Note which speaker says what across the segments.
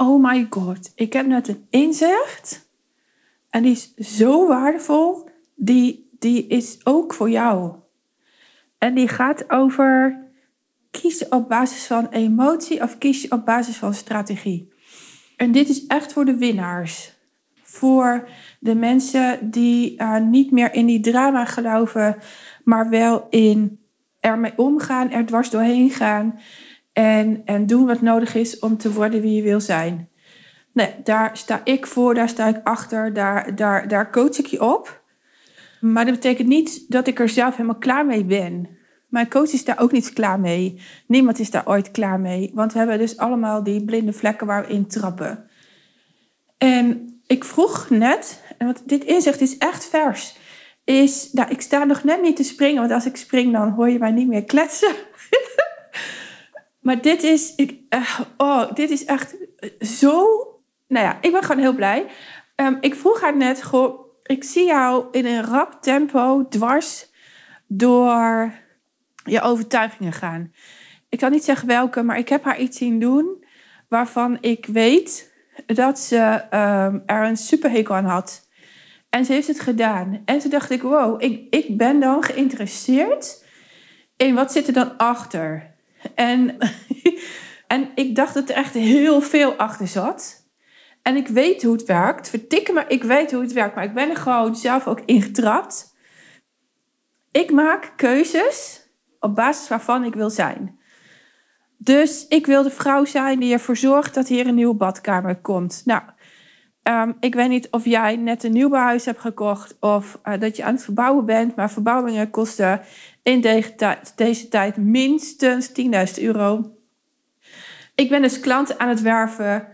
Speaker 1: oh my god, ik heb net een inzicht. En die is zo waardevol. Die, die is ook voor jou. En die gaat over kies je op basis van emotie of kies je op basis van strategie. En dit is echt voor de winnaars. Voor de mensen die uh, niet meer in die drama geloven, maar wel in ermee omgaan, er dwars doorheen gaan en, en doen wat nodig is om te worden wie je wil zijn. Nee, daar sta ik voor, daar sta ik achter, daar, daar, daar coach ik je op. Maar dat betekent niet dat ik er zelf helemaal klaar mee ben. Mijn coach is daar ook niet klaar mee. Niemand is daar ooit klaar mee. Want we hebben dus allemaal die blinde vlekken waar we in trappen. En ik vroeg net, want dit inzicht is echt vers. Is, nou, ik sta nog net niet te springen, want als ik spring dan hoor je mij niet meer kletsen. maar dit is, ik, uh, oh, dit is echt zo. Nou ja, ik ben gewoon heel blij. Um, ik vroeg haar net, goh, ik zie jou in een rap tempo dwars door je overtuigingen gaan. Ik kan niet zeggen welke, maar ik heb haar iets zien doen waarvan ik weet dat ze um, er een superhekel aan had. En ze heeft het gedaan. En toen dacht ik, wow, ik, ik ben dan geïnteresseerd in wat zit er dan achter. En, en ik dacht dat er echt heel veel achter zat. En ik weet hoe het werkt. Vertikken maar, ik weet hoe het werkt. Maar ik ben er gewoon zelf ook ingetrapt. Ik maak keuzes op basis waarvan ik wil zijn. Dus ik wil de vrouw zijn die ervoor zorgt dat hier een nieuwe badkamer komt. Nou, um, ik weet niet of jij net een nieuw huis hebt gekocht of uh, dat je aan het verbouwen bent, maar verbouwingen kosten in deze, deze tijd minstens 10.000 euro. Ik ben dus klanten aan het werven.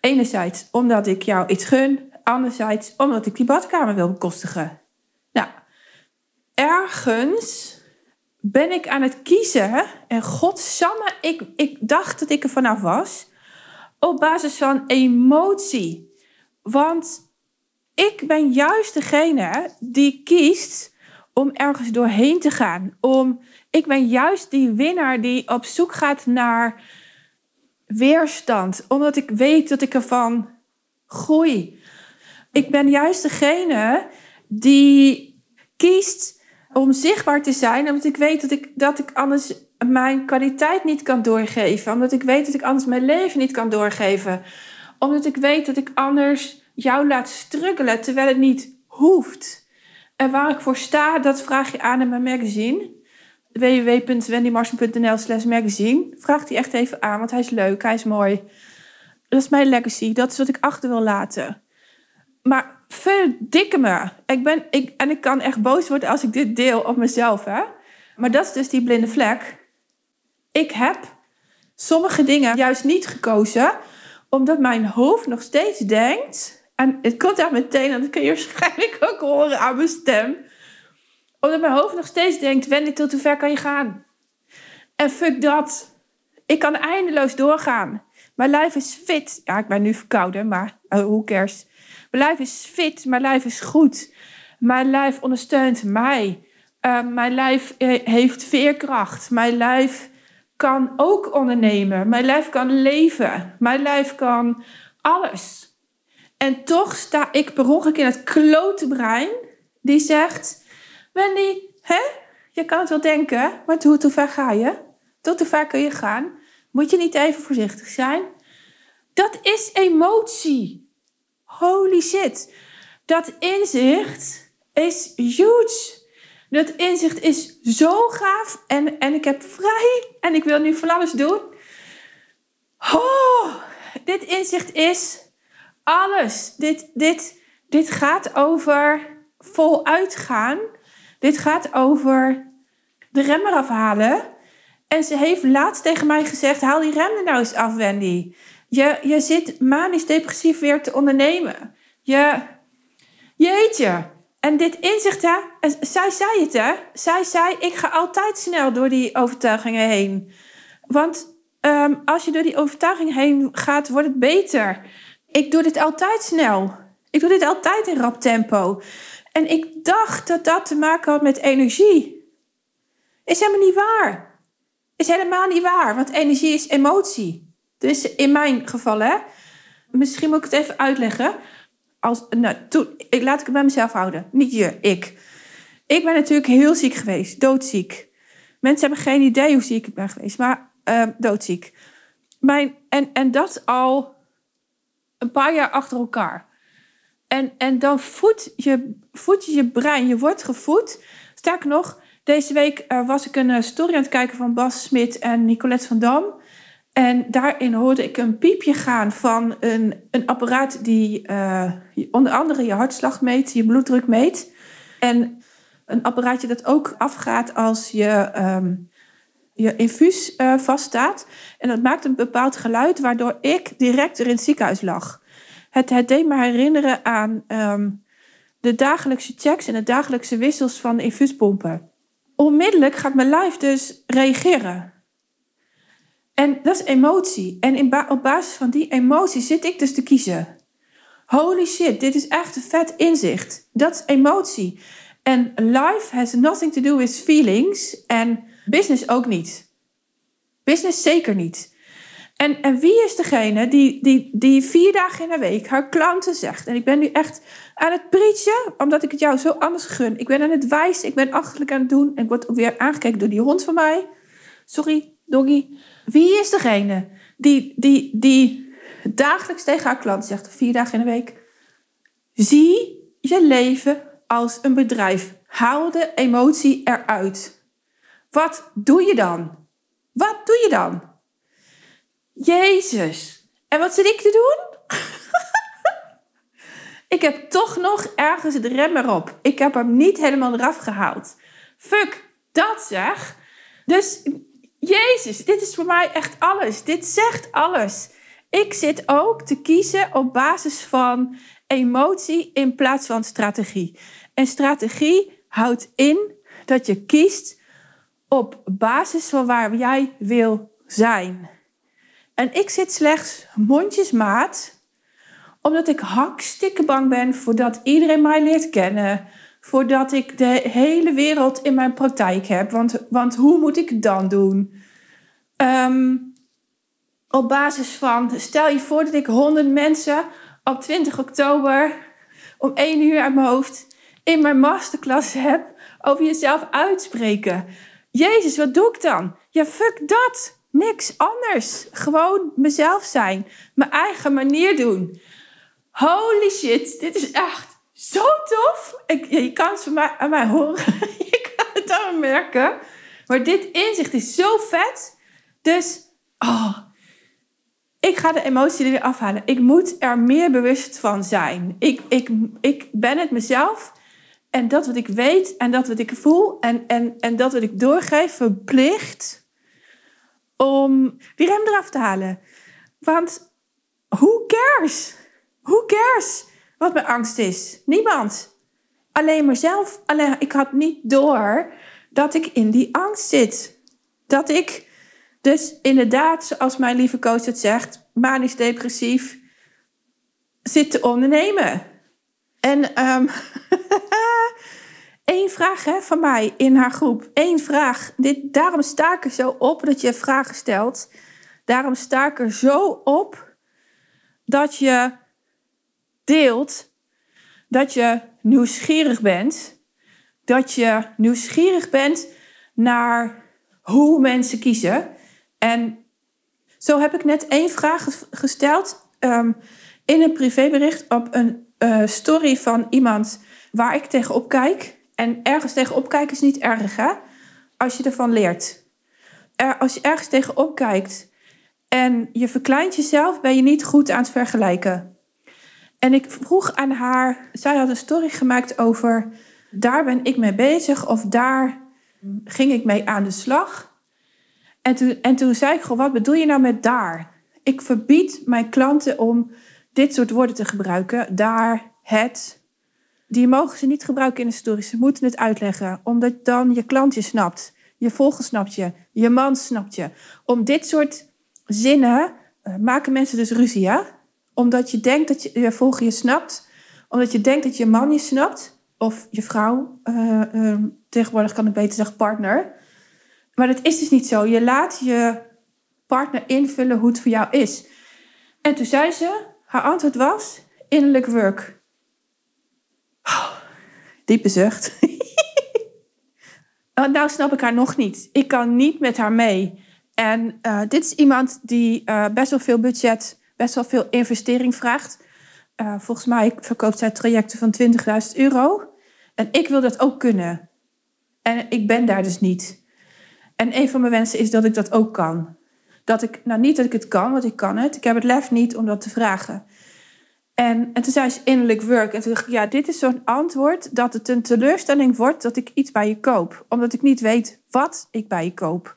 Speaker 1: Enerzijds omdat ik jou iets gun, anderzijds omdat ik die badkamer wil bekostigen. Nou, ergens ben ik aan het kiezen. En godsamme, ik, ik dacht dat ik er vanaf was. Op basis van emotie. Want ik ben juist degene die kiest om ergens doorheen te gaan. Om, ik ben juist die winnaar die op zoek gaat naar weerstand. Omdat ik weet dat ik ervan groei. Ik ben juist degene die kiest om zichtbaar te zijn, omdat ik weet dat ik, dat ik anders mijn kwaliteit niet kan doorgeven. Omdat ik weet dat ik anders mijn leven niet kan doorgeven. Omdat ik weet dat ik anders jou laat struggelen terwijl het niet hoeft. En waar ik voor sta, dat vraag je aan in mijn magazine. www.wendymarsen.nl slash magazine. Vraag die echt even aan, want hij is leuk, hij is mooi. Dat is mijn legacy, dat is wat ik achter wil laten. Maar verdikke me. Ik ben, ik, en ik kan echt boos worden als ik dit deel op mezelf. Hè? Maar dat is dus die blinde vlek. Ik heb sommige dingen juist niet gekozen, omdat mijn hoofd nog steeds denkt. En het komt daar meteen, en dat kun je waarschijnlijk ook horen aan mijn stem. Omdat mijn hoofd nog steeds denkt: Wendy, tot hoe ver kan je gaan? En fuck dat. Ik kan eindeloos doorgaan. Mijn lijf is fit. Ja, ik ben nu verkouden, maar uh, hoe cares? Mijn lijf is fit, mijn lijf is goed. Mijn lijf ondersteunt mij. Uh, mijn lijf heeft veerkracht. Mijn lijf kan ook ondernemen. Mijn lijf kan leven. Mijn lijf kan alles. En toch sta ik per ongeluk in het klote brein die zegt: Wendy, hè? je kan het wel denken, maar tot hoe ver ga je? Tot hoe ver kun je gaan? Moet je niet even voorzichtig zijn? Dat is emotie. Holy shit. Dat inzicht is huge. Dat inzicht is zo gaaf. En, en ik heb vrij. En ik wil nu van alles doen. Oh, dit inzicht is alles. Dit, dit, dit gaat over voluit gaan. Dit gaat over de rem eraf halen. En ze heeft laatst tegen mij gezegd: haal die rem er nou eens af, Wendy. Je, je zit manisch depressief weer te ondernemen. Je, jeetje. En dit inzicht, hè, zij zei het, hè. Zij zei, ik ga altijd snel door die overtuigingen heen. Want um, als je door die overtuiging heen gaat, wordt het beter. Ik doe dit altijd snel. Ik doe dit altijd in rap tempo. En ik dacht dat dat te maken had met energie. Is helemaal niet waar. Is helemaal niet waar, want energie is emotie. Dus in mijn geval, hè. misschien moet ik het even uitleggen. Nou, toen, ik, laat ik het bij mezelf houden. Niet je, ik. Ik ben natuurlijk heel ziek geweest, doodziek. Mensen hebben geen idee hoe ziek ik ben geweest, maar uh, doodziek. Mijn, en, en dat al een paar jaar achter elkaar. En, en dan voed je, voed je je brein, je wordt gevoed. Sterker nog, deze week uh, was ik een uh, story aan het kijken van Bas Smit en Nicolette van Dam. En daarin hoorde ik een piepje gaan van een, een apparaat die uh, onder andere je hartslag meet, je bloeddruk meet. En een apparaatje dat ook afgaat als je, um, je infuus uh, vaststaat. En dat maakt een bepaald geluid, waardoor ik direct er in het ziekenhuis lag. Het, het deed me herinneren aan um, de dagelijkse checks en de dagelijkse wissels van infuuspompen. Onmiddellijk gaat mijn lijf dus reageren. En dat is emotie. En in op basis van die emotie zit ik dus te kiezen. Holy shit, dit is echt een vet inzicht. Dat is emotie. En life has nothing to do with feelings. En business ook niet. Business zeker niet. En, en wie is degene die, die, die vier dagen in de week haar klanten zegt... en ik ben nu echt aan het preachen, omdat ik het jou zo anders gun. Ik ben aan het wijzen, ik ben achterlijk aan het doen... en ik word ook weer aangekeken door die hond van mij. Sorry, doggy. Wie is degene die, die, die dagelijks tegen haar klant zegt... vier dagen in de week... zie je leven als een bedrijf. Haal de emotie eruit. Wat doe je dan? Wat doe je dan? Jezus. En wat zit ik te doen? ik heb toch nog ergens de rem erop. Ik heb hem niet helemaal eraf gehaald. Fuck, dat zeg. Dus, Jezus, dit is voor mij echt alles. Dit zegt alles. Ik zit ook te kiezen op basis van emotie in plaats van strategie. En strategie houdt in dat je kiest op basis van waar jij wil zijn. En ik zit slechts mondjesmaat, omdat ik hakstikke bang ben voordat iedereen mij leert kennen. Voordat ik de hele wereld in mijn praktijk heb. Want, want hoe moet ik het dan doen? Um, op basis van, stel je voor dat ik 100 mensen op 20 oktober om 1 uur uit mijn hoofd in mijn masterclass heb over jezelf uitspreken. Jezus, wat doe ik dan? Ja, fuck dat. Niks anders. Gewoon mezelf zijn. Mijn eigen manier doen. Holy shit, dit is echt zo tof. Ik, je kan het van mij, aan mij horen. je kan het aan me merken. Maar dit inzicht is zo vet. Dus, oh, ik ga de emotie er weer afhalen. Ik moet er meer bewust van zijn. Ik, ik, ik ben het mezelf. En dat wat ik weet en dat wat ik voel en, en, en dat wat ik doorgeef, verplicht om die rem eraf te halen. Want who cares? Who cares wat mijn angst is? Niemand. Alleen mezelf. Alleen, ik had niet door dat ik in die angst zit. Dat ik dus inderdaad, zoals mijn lieve coach het zegt, manisch depressief zit te ondernemen. En um, één vraag hè, van mij in haar groep. Eén vraag. Dit, daarom sta ik er zo op dat je vragen stelt. Daarom sta ik er zo op dat je deelt dat je nieuwsgierig bent. Dat je nieuwsgierig bent naar hoe mensen kiezen. En zo heb ik net één vraag gesteld um, in een privébericht op een uh, story van iemand waar ik tegenop kijk. En ergens tegenop kijken is niet erg, hè? Als je ervan leert. Er, als je ergens tegenop kijkt en je verkleint jezelf, ben je niet goed aan het vergelijken. En ik vroeg aan haar, zij had een story gemaakt over daar ben ik mee bezig of daar ging ik mee aan de slag. En toen, en toen zei ik wat bedoel je nou met daar? Ik verbied mijn klanten om dit soort woorden te gebruiken. Daar, het. Die mogen ze niet gebruiken in de story. Ze moeten het uitleggen, omdat dan je klant je snapt. Je volger snapt je. Je man snapt je. Om dit soort zinnen uh, maken mensen dus ruzie, ja? Omdat je denkt dat je, je volger je snapt. Omdat je denkt dat je man je snapt. Of je vrouw. Uh, uh, tegenwoordig kan ik beter zeggen partner. Maar dat is dus niet zo. Je laat je partner invullen hoe het voor jou is. En toen zei ze: Haar antwoord was innerlijk work. diepe zucht. Oh, nou snap ik haar nog niet. Ik kan niet met haar mee. En uh, dit is iemand die uh, best wel veel budget, best wel veel investering vraagt. Uh, volgens mij verkoopt zij trajecten van 20.000 euro. En ik wil dat ook kunnen. En ik ben daar dus niet. En een van mijn wensen is dat ik dat ook kan. Dat ik, nou niet dat ik het kan, want ik kan het. Ik heb het lef niet om dat te vragen. En, en toen zei ze innerlijk work. En toen dacht ik, ja, dit is zo'n antwoord dat het een teleurstelling wordt dat ik iets bij je koop. Omdat ik niet weet wat ik bij je koop.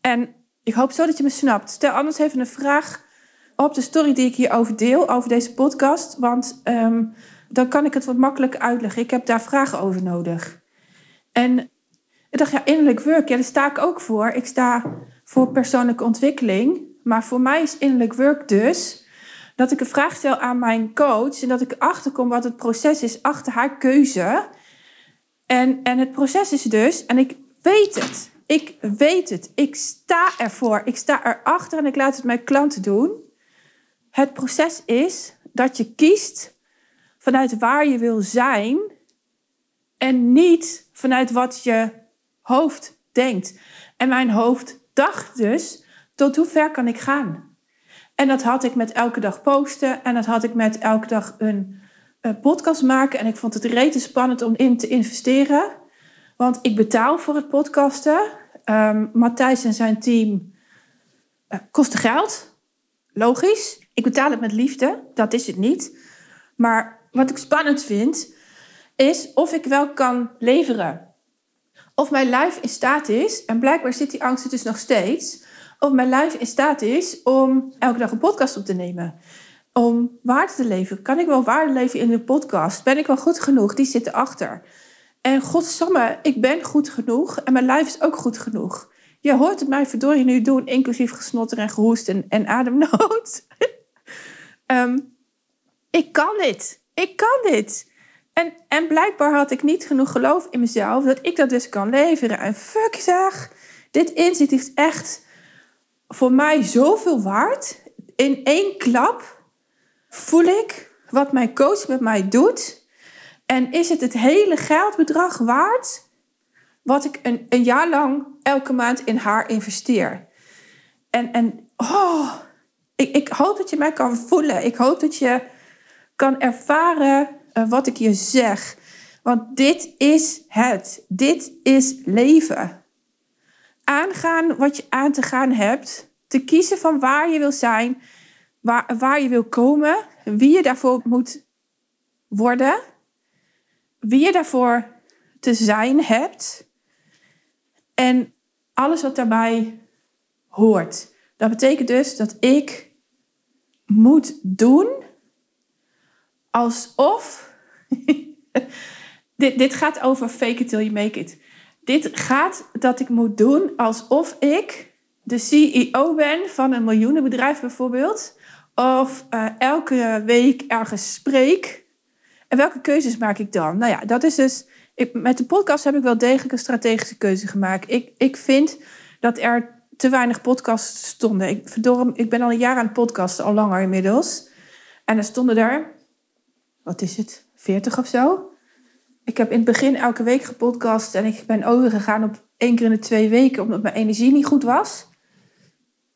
Speaker 1: En ik hoop zo dat je me snapt. Stel anders even een vraag op de story die ik hierover deel, over deze podcast. Want um, dan kan ik het wat makkelijker uitleggen. Ik heb daar vragen over nodig. En ik dacht, ja, innerlijk work, ja, daar sta ik ook voor. Ik sta voor persoonlijke ontwikkeling. Maar voor mij is innerlijk work dus dat ik een vraag stel aan mijn coach en dat ik achterkom wat het proces is achter haar keuze. En, en het proces is dus, en ik weet het, ik weet het, ik sta ervoor, ik sta erachter en ik laat het mijn klanten doen. Het proces is dat je kiest vanuit waar je wil zijn en niet vanuit wat je hoofd denkt. En mijn hoofd dacht dus, tot hoe ver kan ik gaan? En dat had ik met elke dag posten en dat had ik met elke dag een, een podcast maken. En ik vond het rete spannend om in te investeren. Want ik betaal voor het podcasten. Um, Matthijs en zijn team uh, kosten geld. Logisch. Ik betaal het met liefde. Dat is het niet. Maar wat ik spannend vind, is of ik wel kan leveren. Of mijn lijf in staat is, en blijkbaar zit die angst er dus nog steeds, of mijn lijf in staat is om elke dag een podcast op te nemen. Om waarde te leveren. Kan ik wel waarde leveren in een podcast? Ben ik wel goed genoeg? Die zitten achter. En godsamme, ik ben goed genoeg en mijn lijf is ook goed genoeg. Je hoort het mij verdorie nu doen, inclusief gesnotter en gehoest en, en ademnood. um, ik kan dit. Ik kan dit. En, en blijkbaar had ik niet genoeg geloof in mezelf dat ik dat dus kan leveren. En fuck zeg, dit inzicht is echt voor mij zoveel waard. In één klap voel ik wat mijn coach met mij doet. En is het het hele geldbedrag waard wat ik een, een jaar lang elke maand in haar investeer? En, en oh, ik, hoop dat je mij kan voelen. Ik hoop dat je kan ervaren uh, wat ik je zeg. Want dit is het. Dit is leven. Aangaan wat je aan te gaan hebt. Te kiezen van waar je wil zijn, waar, waar je wil komen, wie je daarvoor moet worden, wie je daarvoor te zijn hebt en alles wat daarbij hoort. Dat betekent dus dat ik moet doen alsof. dit, dit gaat over fake it till you make it. Dit gaat dat ik moet doen alsof ik de CEO ben van een miljoenenbedrijf bijvoorbeeld. Of uh, elke week ergens spreek. En welke keuzes maak ik dan? Nou ja, dat is dus. Ik, met de podcast heb ik wel degelijk een strategische keuze gemaakt. Ik, ik vind dat er te weinig podcasts stonden. Ik, ik ben al een jaar aan het podcasten, al langer inmiddels. En er stonden er wat is het, 40 of zo. Ik heb in het begin elke week gepodcast en ik ben overgegaan op één keer in de twee weken omdat mijn energie niet goed was.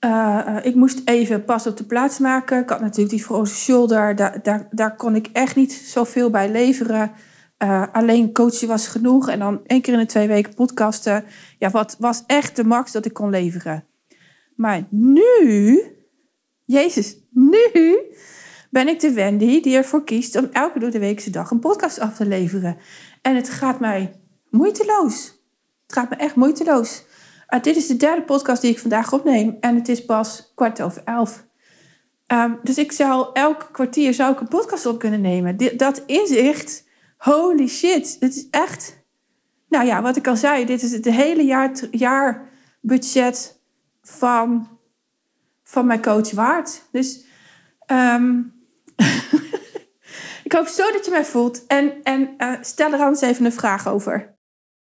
Speaker 1: Uh, ik moest even pas op de plaats maken. Ik had natuurlijk die frozen shoulder. Daar, daar, daar kon ik echt niet zoveel bij leveren. Uh, alleen coachen was genoeg. En dan één keer in de twee weken podcasten. Ja, wat was echt de max dat ik kon leveren. Maar nu, Jezus, nu ben ik de Wendy die ervoor kiest om elke door de weekse dag een podcast af te leveren. En het gaat mij moeiteloos. Het gaat me echt moeiteloos. Uh, dit is de derde podcast die ik vandaag opneem en het is pas kwart over elf. Um, dus ik zou elk kwartier zou ik een podcast op kunnen nemen. dat inzicht, holy shit, dit is echt... Nou ja, wat ik al zei, dit is het hele jaar, jaarbudget van, van mijn coach waard. Dus um, ik hoop zo dat je mij voelt. En, en uh, stel er anders even een vraag over.